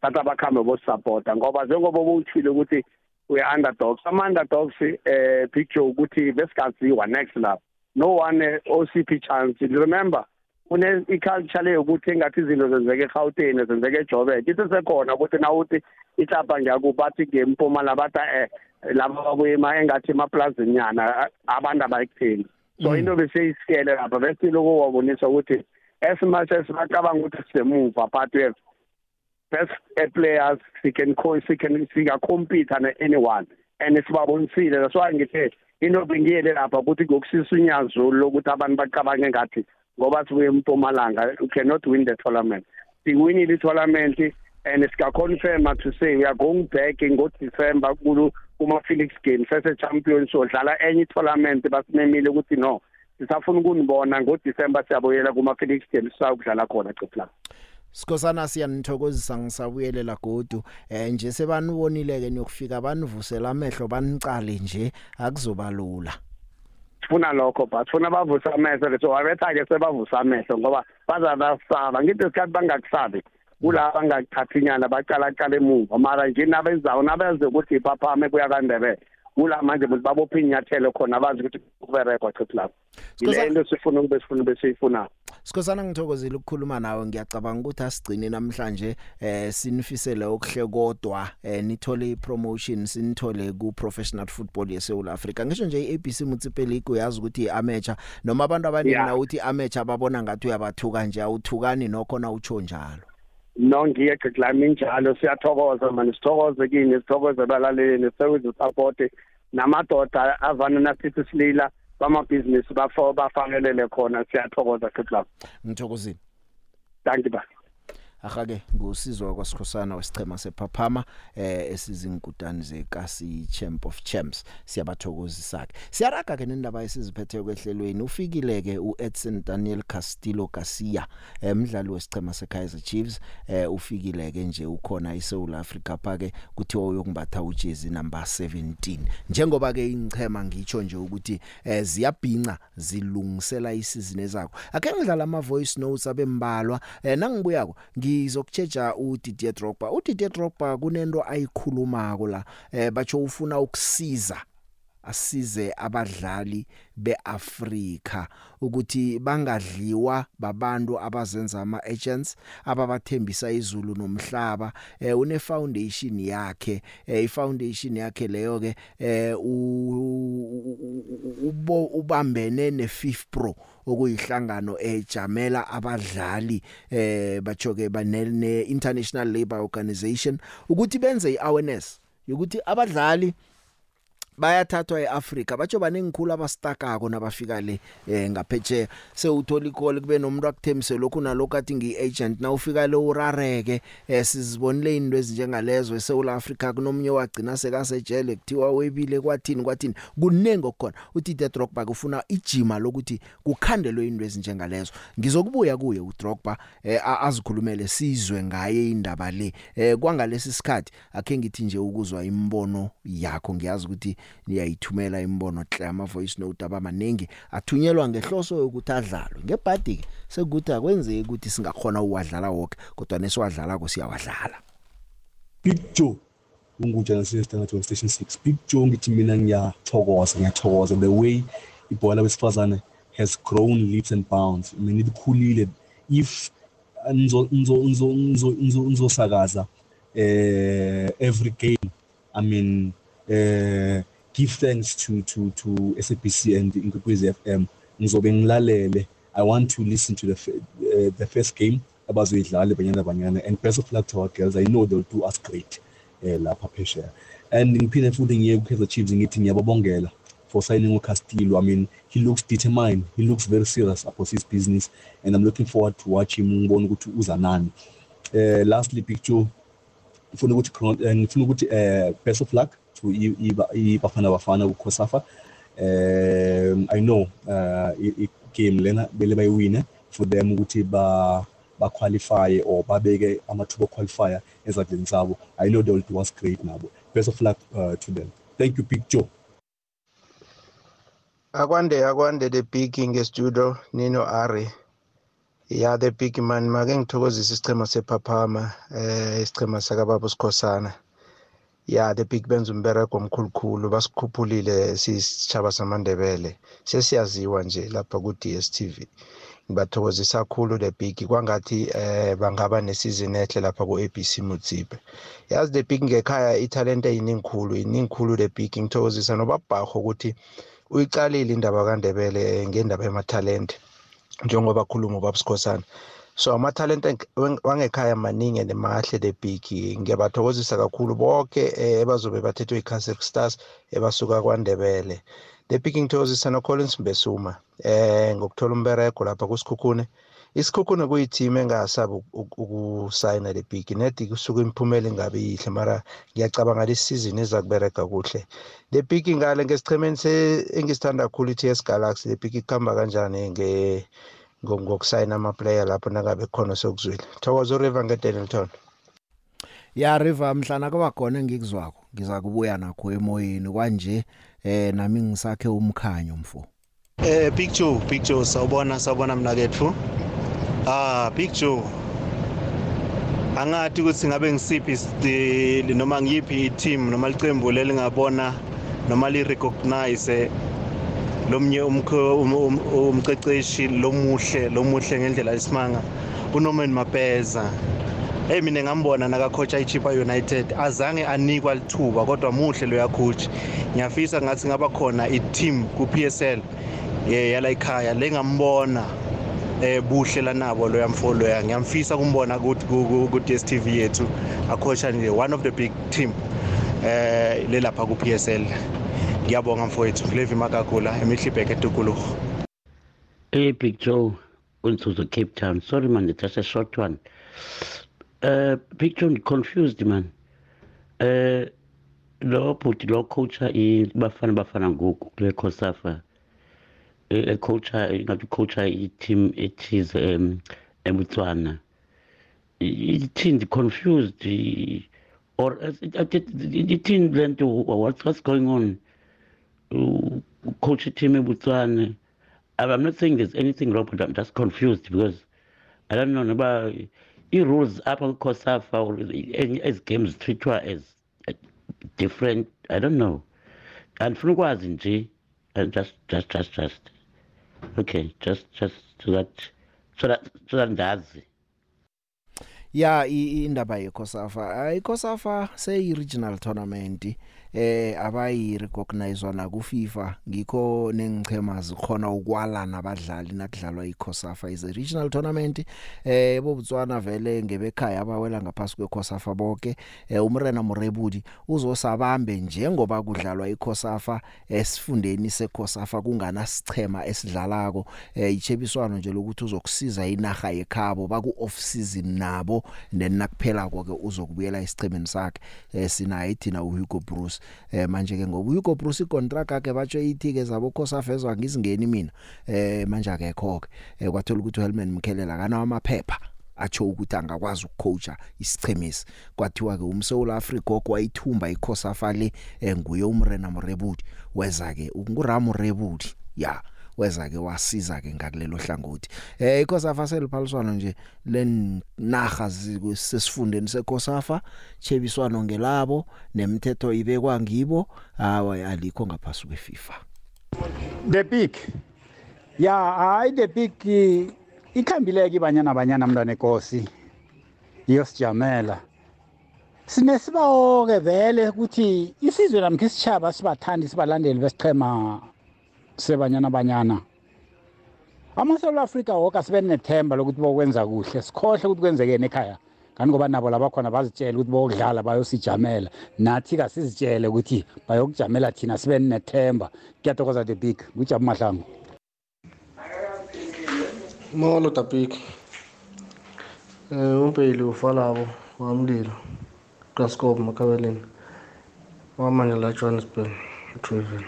Speaker 15: thatha abakhambe bosupporta ngoba njengoba bowuthile ukuthi uya-underdogs ama-underdogs eh picture ukuthi besingaziwa next lapho no one osiphi chance. Remember une iculture leyo ukuthi engathi izinto zenzeka eGauteng zenzeka eJoburg ithi sekhona ukuthi nawuthi ihlapha ngiyakubathi ngempumalanga bathi eh laba bakuyima engathi emaplazini yana abantu abayikutheni so into beseyisiyele lapha bese lokho wabonisa ukuthi as much as bacabanga ukuthi sisemuva but we have best players we can we can singa compete na anyone and sibabonisile. That's why ngithe into bengiyele lapha ukuthi ngokusisa unyazo lokuthi abantu bacabange ngathi ngoba sibuye empumalanga cannot win the tournament. Siwinile i-tournament and sika-confirma to say we are going back ngo-december kuma-felix games sese-champion sodlala enye i-tournament basimemile ukuthi no sisafuna ukunibona ngo-december siyabuyela kuma-felix games sayokudlala khona ciplanga
Speaker 4: Sikhosana siyanithokozisa ngisabuyelela godu. Eh nje sebanibonile ke niyokufika banivusela amehlo banicale nje akuzoba lula.
Speaker 15: Sifuna lokho but sifuna bavusa amehlo so wabetha ke sebavusa amehlo ngoba bazabasaba. Ngithi isikhathi bangakusabi. Kulaba bangakuthathi inyana bacala cala emuva. Mara nje nabenzayo nabenze ukuthi iphaphame kuya kaNdebele kula manje ukuthi babophe inyathelo khona bazi ukuthi kuberekwa chithi lapho. Ile into sifuna ukube sifuna besiyifuna
Speaker 4: Sikhosana ngithokozile ukukhuluma nawe. Ngiyacabanga ukuthi asigcine namhlanje eh sinifisele okuhle kodwa eh nithole ipromotion sinithole ku professional football yeSouth Africa ngisho nje iABC Municipal League uyazi ukuthi amateur noma abantu abaningi
Speaker 15: Yeah.
Speaker 4: na uthi amateur babona ngathi uyabathuka nje awuthukani nokho na utsho njalo.
Speaker 15: No ngiye gcilami njalo siyathokoza manje sithokoze kini sithokoze abalaleli sithokoze support namadoda avana nasithi silila bamabhizinisi bafo bafanelele khona. Siyathokoza gcilami
Speaker 4: ngithokozile.
Speaker 15: Thank you ba
Speaker 4: ahake ngusizwe kwasikhosana wesichema sephaphama eh esizinkutani zekasi Champ of Champs. Siyabathokozisa ke siyaraga ke nendaba esiziphethe kwehlelweni. Ufikile ke uEdson Daniel Castillo Garcia emdlali wesichema seKaizer Chiefs eh ufikile ke nje ukhona eSouth Africa phake kuthiwa uyokumbatha ujezi number 17 njengoba ke ingchema ngitsho nje ukuthi eh ziyabhinca zilungisela isizini ezakho ake ngidlala ama voice notes abembalwa eh nangibuyako ngizokutsheja uDidier Drogba. uDidier Drogba kunento ayikhulumako la eh batsho ufuna ukusiza asize abadlali beAfrika ukuthi bangadliwa babantu abazenza ama agents ababathembisa izulu nomhlaba. Eh une foundation yakhe eh ifoundation yakhe leyo ke eh ubo ubambene ne5 Pro okuyihlangano ejamela abadlali eh bachoke banene International Labour Organization ukuthi benze iawareness ukuthi abadlali bayathathwa eAfrica batsho banengikhulu abastakako nabafika le eh ngaphetshe sewuthola icall kube nomuntu akuthembise lokhu nalokho athi ngiagent. Na ufika le urareke eh sizibonile into ezinjengalezo. eSouth Africa kunomnye wagcina sekasejele kuthiwa webile kwathini kwathini. Kunengo khona uthi the Drogba kufuna ijima lokuthi kukhandelwe into ezinjengalezo. Ngizokubuya kuye uDrogba eh, a- azikhulumele sizwe ngaye indaba le. Eh kwangalesi sikhathi akhe ngithi nje ukuzwa imbono yakho. Ngiyazi ukuthi niyayithumela imbono hle ama voice note abamanengi athunyelwa ngehloso yokuthi adlalwe. Ngebhadi ke sekuthi akwenzeki ukuthi singakhona uwadlala wonke kodwa nesiwadlala ko siyawadlala.
Speaker 16: Big Joe ungujana sesithathu station 6 Big Joe ngithi mina ngiyathokoza ngiyathokoza. The way ibhola wesifazane has grown leaps and bounds. Mina likhulile. If nzo nzo nzo nzo nzo nzosakaza eh every game i mean eh give thanks to to to SABC and Inkwekwezi FM ngizobe ngilalele. I want to listen to the uh, the first game abazoyidlala banyana banyana. And best of luck to our girls i know they'll do us great eh lapha phesheya and ngiphinde futhi ngiye ku-Kaizer Chiefs ngithi ngiyababongela for signing uCastillo. I mean he looks determined. He looks very serious about his business. And i'm looking forward to watch him. Ngibone ukuthi uza nani. Eh lastly picture ngifuna ukuthi eh, ngifuna ukuthi eh best of luck ibafana bafana kuKhosafa um i know uh game lena bele bayiwine for them ukuthi ba ba qualify or babeke amathuba qualifier ezadleni zabo. I know they will do us great nabo. Best of luck uh, to them. Thank you big joe.
Speaker 17: Akwande akwande the big ngestudio nino ari. Ya the big man make ngithokozisa isichema sephaphama eh isichema sakababa usikhosana. Ya the big benza umberego omkhulukhulu basikhuphulile sisitshaba samandebele. Sesiyaziwa nje lapha ku-dstv ngibathokozisa kakhulu the big. Kwangathi eh bangaba nesizini ehle lapha ku-abc mutsipe yazi the big ngekhaya ithalente yiningikhulu yiningikhulu the big. Ngithokozisa nobabharho ukuthi uyiqalile indaba kandebele ngendaba yamathalente njengoba khuluma ubabsikhosana so amathalente wangekhaya maningi and mahle the big. Ngiyabathokozisa kakhulu bonke eh, ebazobe bathethwe i-Kaizer Stars ebasuka kwaNdebele. The big ngithokozisa no-Collins Mbesuma eh ngokuthola umberego lapha kusikhukhune. Isikhukhune kuyiteam engasabi uk- ukusayina the big. Nedi kusuka imiphumela ingabe yihle mara ngiyacabanga lesi season eza kubereka kuhle. The big ngale ngesichemeni engisithanda kakhulu i-TS Galaxy the big kuhamba kanjani ngokusayina amaplayer lapho nangabe khona sokuzwile. Thokoza uriver ngedenilton
Speaker 4: ya river mhlana kwakhona engikuzwako. Ngiza kubuya nakho emoyeni. Kwanje eh nami ngisakhe umkhanyo mfo.
Speaker 18: Eh Big Joe, Big Joe sawubona sawubona mnakethu. Ah Big Joe. Angathi ukuthi ngabe ngisiphi isi- noma ngiyiphi team noma licembu lelingabona noma li recognize lomnye um- um- umceceshi lomuhle lomuhle ngendlela isimanga uNorman Mapeza. Hey mina ngambona naka coach iChipa United azange anikwa lithuba kodwa muhle lo yakhoach. Ngiyafisa ngathi ngaba khona i-team ku PSL eh yala ekhaya lengambona eh buhle lanabo lo yamfolo loya ngiyamfisa kumbona ku DStv yethu acoacha nje one of the big team eh lelapha ku PSL ngiyabonga mfowethu Levi Makagula emihlibheke eTukulugo
Speaker 19: Hey, Big Joe, Unzuzu Cape Town. Sorry, man, just a short one. Uh, Big Joe, confused, man. Uh, lo bhuti lo coacha i bafana ngoku kule Kosafa. E coacha ngathi coacha i team ethize um ebutswana. Ithini confused or ithini lento what's what's going on? Uh, Coach team ebutswana. I'm not saying there's anything wrong, but I'm just confused because I don't know about i-rules apha kuCOSAFA or as games treatwa as uh, different. I don't know. Andifuna ukwazi nje. uh, Just, just, just, just. Okay, just, just so that, so that, so that ndazi.
Speaker 4: ya i- i- indaba yeKosafa ayikosafa seyi regional tournament eh abayi recognize na ku FIFA ngikho nengichema zikhona ukwala nabadlali nakudlalwa iCOSAFA. Is a regional tournament eh bobutswana vele ngebekhaya abawela ngaphasi kweCOSAFA bonke eh umrena Morebudi uzosabambe njengoba kudlalwa iCOSAFA esifundeni seCOSAFA kungana sichema esidlalako. Eh ichebiswano nje lokuthi uzokusiza inaga yekhabo baku off season nabo then nakuphela konke uzokubuyela esichemeni sakhe eh sinaye thina uHugo Bruce. Eh manje ke ngoba uHugo Bruce icontract yakhe batsho ithi ke zabo COSAFA ezwa ngizingeni mina. Eh manje akekho ke eh kwathola ukuthi uHelman Mkhelela kana amaphepha atsho ukuthi angakwazi ukucoacha isichemisi. Kwathiwa ke umSouth Africa okwayithumba iCOSAFA le eh, nguye umrena Morebudi weza ke unguramu Rebudi ya. yeah. Weza ke wasiza ke ngakulelo hlangothi. Eh iCOSAFA seliphaliswana nje lenaga sesifundeni seCOSAFA chebiswano ngelabo nemithetho ibekwa ngibo hawa alikho ngaphasi kweFIFA.
Speaker 20: The big. Ya hayi the big ikhambileke ibanyana banyana mntwana enkosi iyosijamela. Sinesibawo ke vele ukuthi isizwe namkhe isitshaba sibathandi sibalandeli besichema sebanyana banyana. Amasouth africa woke asibe nethemba lokuthi bokwenza kuhle sikhohle ukuthi kwenzekeni ekhaya. Kanti ngoba nabo labakhona bazitshele ukuthi bokudlala bayosijamela. Nathi kasizitshele ukuthi bayokujamela thina sibe nethemba. Kuyatokoza the big ngujabu mahlangu.
Speaker 2: Molo tapik um umpeli ufalabo wamlilo kascope makabeleni wamanye la johannesburg etreville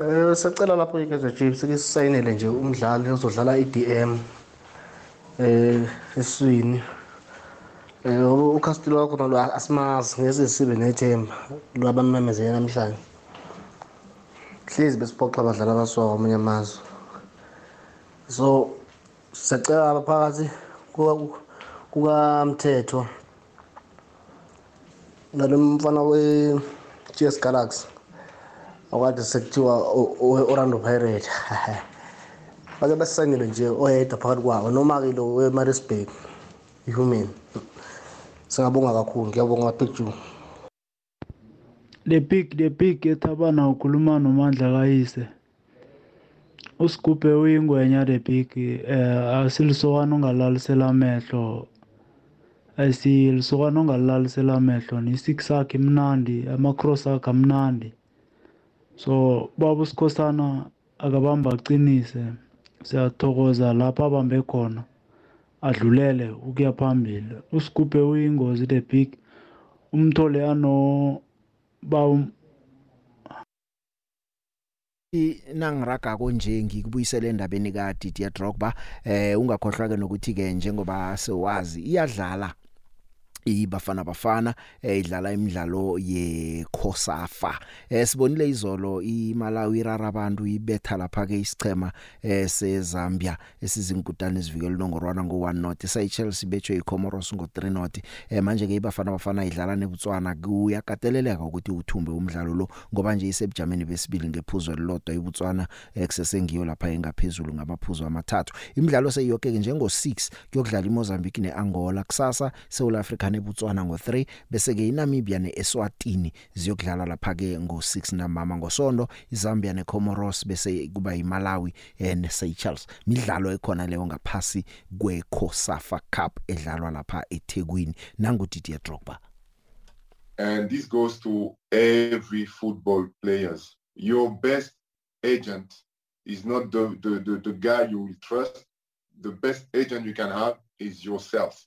Speaker 2: Eh sacela lapho iKaizer Chiefs ke sisayinele nje umdlali ozodlala iDM eh eswini eh uCastillo wakho nalo asimazi ngeze sibe nethemba lwabamemezela namhlanje. Hlezi besiphoxa abadlali abasuka kwamanye amazwe. So sacela abaphakathi kukamthetho nalo mfana we-GS Galaxy. Awukade sekuthiwa o-orlando pirate [LAUGHS] bake basisayinele nje oyedwa phakathi kwabo. Noma-ke lo wemarisburg ihuman. Singabonga kakhulu. Ngiyabonga picture
Speaker 21: the big the big ethabana ukhuluma nomandla kayise. Usigubhe uyingwenya the big eh asilisokana ongalalisela amehlo. Asilisokana ongalalisela amehlo. Ni-six akhe imnandi ama-cross akhe amnandi. So baba usikhosana akabamba aqinise siyathokoza lapho abambe khona adlulele ukuya phambili. Usigubhe uyingozi the big umthole ano ba
Speaker 4: nangiraga konje ngikubuyisela endabeni ka Didier Drogba eh ungakhohlwa ke nokuthi ke njengoba sewazi iyadlala. Ibafana bafana idlala imidlalo yeKhosafa. Eh sibonile izolo iMalawi irara abantu ibetha lapha ke isichema eh seZambia esizinkutane esivikela nongorwana ngo1 not Seychelles betshwe iComoros ngo3 not eh manje ke ibafana bafana idlala neBotswana kuyakateleleka ukuthi uthumbe umdlalo lo ngoba nje isebujameni besibili ngephuzo elilodwa iBotswana ekusesengiyo lapha engaphezulu ngamaphuzo amathathu. Imidlalo seyiyoke ke njengo 6 kuyokudlala iMozambique neAngola. Kusasa South Africa neBotswana ngo3 bese ke iNamibia neEswatini ziyokudlala lapha ke ngo6 namama ngosonto iZambia neComoros bese kuba iMalawi neSeychelles midlalo ekhona leyo ngaphasi kweCOSAFA Cup edlalwa lapha eThekwini. Nangu Didier Drogba.
Speaker 22: And this goes to every football players. Your best agent is not the, the, the, the guy you will trust. The best agent you can have is yourself.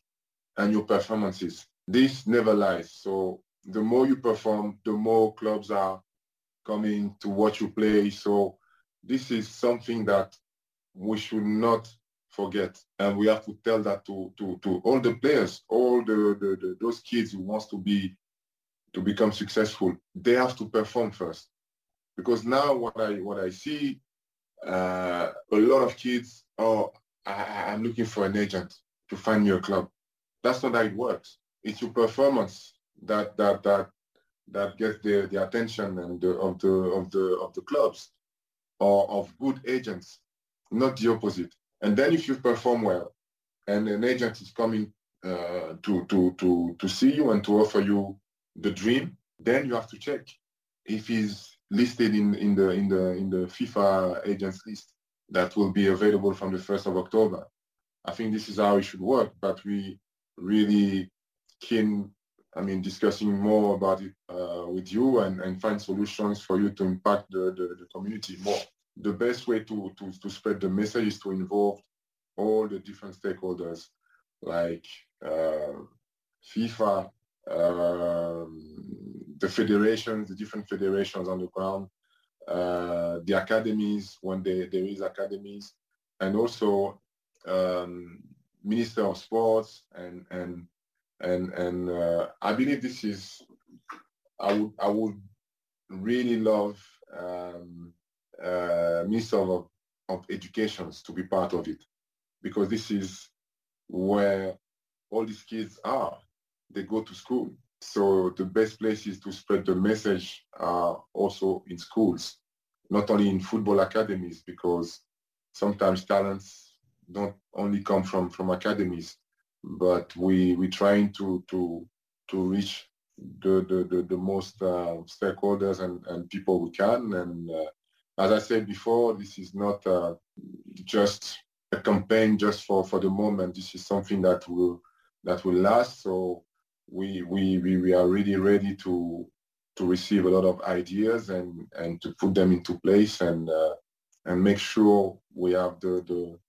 Speaker 22: And your performances. This never lies. So the more you perform, the more clubs are coming to watch you play. So this is something that we should not forget. And we have to tell that to, to, to all the players, all the, the, the those kids who wants to be to become successful. They have to perform first. Because now what I what I see, uh, a lot of kids, oh, I, I'm looking for an agent to find me a club that's not how it works. It's your performance that that that that gets the, the attention and the, of the of the of the clubs or of good agents, not the opposite. And then if you perform well, and an agent is coming uh, to to to to see you and to offer you the dream, then you have to check if he's listed in, in the in the in the FIFA agents list that will be available from the 1st of October. I think this is how it should work, but we really keen, I mean, discussing more about it uh, with you and, and find solutions for you to impact the, the, the community more. The best way to, to, to spread the message is to involve all the different stakeholders like uh, FIFA, um, the federations, the different federations on the ground, uh, the academies when there, there is academies, and also um, Minister of Sports and and and and uh, I believe this is I would I would really love um, uh, Minister of, of Education to be part of it because this is where all these kids are. They go to school. So the best place is to spread the message uh, also in schools, not only in football academies, because sometimes talents don't only come from, from academies, but we we trying to to to reach the the, the, the most uh, stakeholders and, and people we can. And uh, as I said before, this is not uh, just a campaign just for, for the moment. This is something that will that will last. So we we we, we are really ready to to receive a lot of ideas and and to put them into place and uh, and make sure we have the the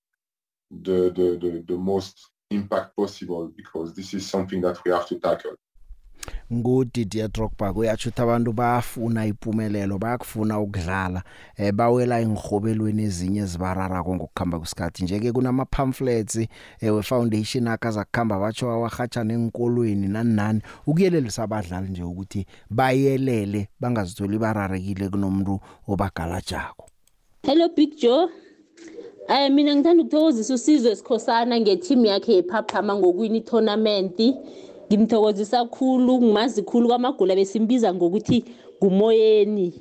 Speaker 22: the, the the the most impact possible because this is something that we have to tackle.
Speaker 4: nguDidier Drogba kuyathi ukuthi abantu bayafuna impumelelo bayakufuna ukudlala eh bawela engihobelweni ezinye zibarara ngokukhamba kwesikhathi njeke kunama pamphlets eh we foundation akaza kukhamba batsho awahatsha nenkolweni nani nani ukuyelelisa abadlali nje ukuthi bayelele bangazitholi bararekile kunomuntu obagalajako
Speaker 23: Hello Big Joe. Eh mina ngithanda ukuthokozisa usizwe sikhosana ngeteam yakhe yephaphama ngokwini tournament. Ngimthokozisa kakhulu ngimazi khulu kwamagula besimbiza ngokuthi ngumoyeni.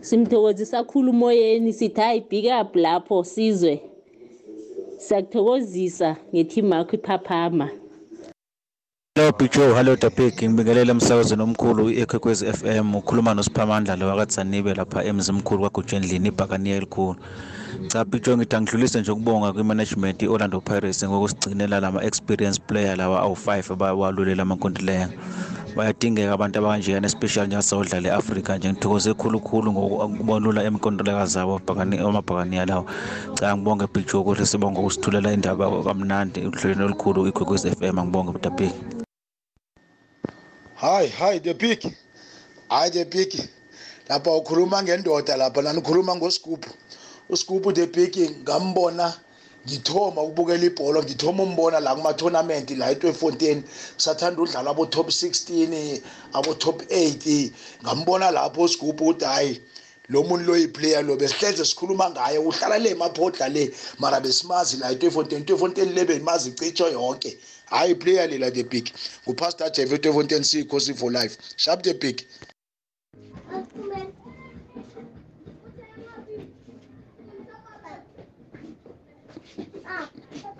Speaker 23: Simthokozisa kakhulu umoyeni sithi hayi big up lapho sizwe. Siyakuthokozisa ngeteam yakho iphaphama.
Speaker 24: Hello Big Joe, hello Tapik, ngibingelela emsakazweni omkhulu iEkwekwezi FM, ukhuluma noSiphamandla lo wakaTsanibe lapha emzimkhulu kwaGujendlini ibhakaniya elikhulu. Cha Big Joe ngithi angidlulise nje ukubonga kwimanagement iOrlando Pirates ngokusigcinela lama experience player lawa awu5 abawalulela amankontileka. Bayadingeka abantu abanjeyana especially njengasawudlala eAfrica nje ngithokoze khulukhulu ngokubonula emkontileka zabo bhakani amabhakaniya lawo. Cha ngibonge Big Joe ukuthi sibonga ukusithulela indaba kamnandi uhlelweni olukhulu iKwekwezi FM ngibonge Tapik.
Speaker 25: hayi hayi the big hayi the big lapha ukhuluma ngendoda lapha lana ukhuluma uscoop the big ngambona ngithoma ukubukela ibhola ngithoma umbona la kuma-tournament la etwefontein kusathanda udlala abo-top 16 abo-top 8 ngambona lapho uscoop ukuthi hhayi lo muntu lo yiplayer lo besihleze sikhuluma ngaye uhlala le maphodla le mara besimazi la etwefontein itwefontein le benimazi citsho yonke. Hayi player lela the big ngupastor jeff etwefontein siyikhosi for life. Sharp the big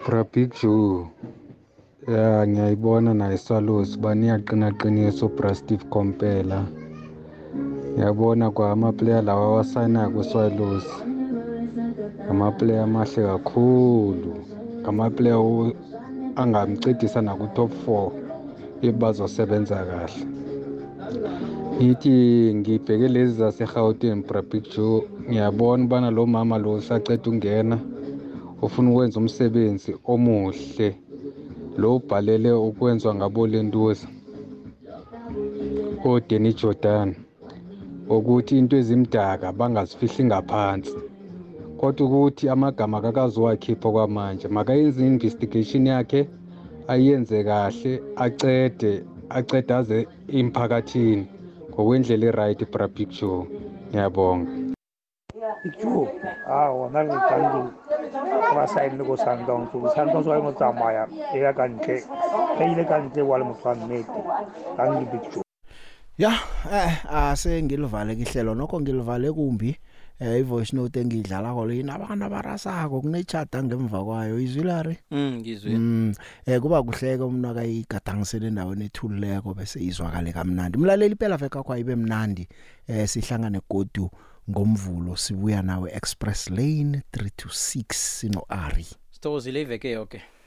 Speaker 26: Bra-Big Joe ya ngiyayibona naye Swallows baniyaqinaqinisa ubra Steve Kompela ngiyabona kwa amaplayer lawa awasayinayo ku-Swallows amaplayer amahle kakhulu. Amaplayer angamcedisa naku-top four if bazosebenza kahle. Ngithi ngibheke lezi zase-Gauteng bra-Big Joe ngiyabona ubana lo mama lo usaceda ukungena. Ufuna ukwenza umsebenzi omuhle. Lo ubhalele ukwenziwa ngabo lentuza oDenny Jordan ukuthi into ezimdaka bangazifihli ngaphansi. Kodwa ukuthi amagama kakazowakhipha kwamanje makayenze i-investigation yakhe ayenze kahle acede acede aze emphakathini ngokwendlela e-right bra 있고 아
Speaker 27: 워낙 장도 아마 사이는 고 산동 쪽 산동 소행을 담아야 얘가 간게 얘가 간게 월무판 메티 당기 비.추
Speaker 4: Ya eh asengilivale ihlelo nokho ngilivale kumbi eh ivoice note engidlala kho lina abantu abarasako kunechata ngemva kwayo izwilari
Speaker 28: mm ngizwe
Speaker 4: mm eh kuba kuhleke umnwa kayigadangisele endaweni ethulileko bese izwakale kamnandi mlaleli phela veka kwayibe mnandi eh sihlangane godu ngomvulo sibuya nawe express lane 3 to 6 sino Ari
Speaker 28: Sithokozile iveke yonke okay.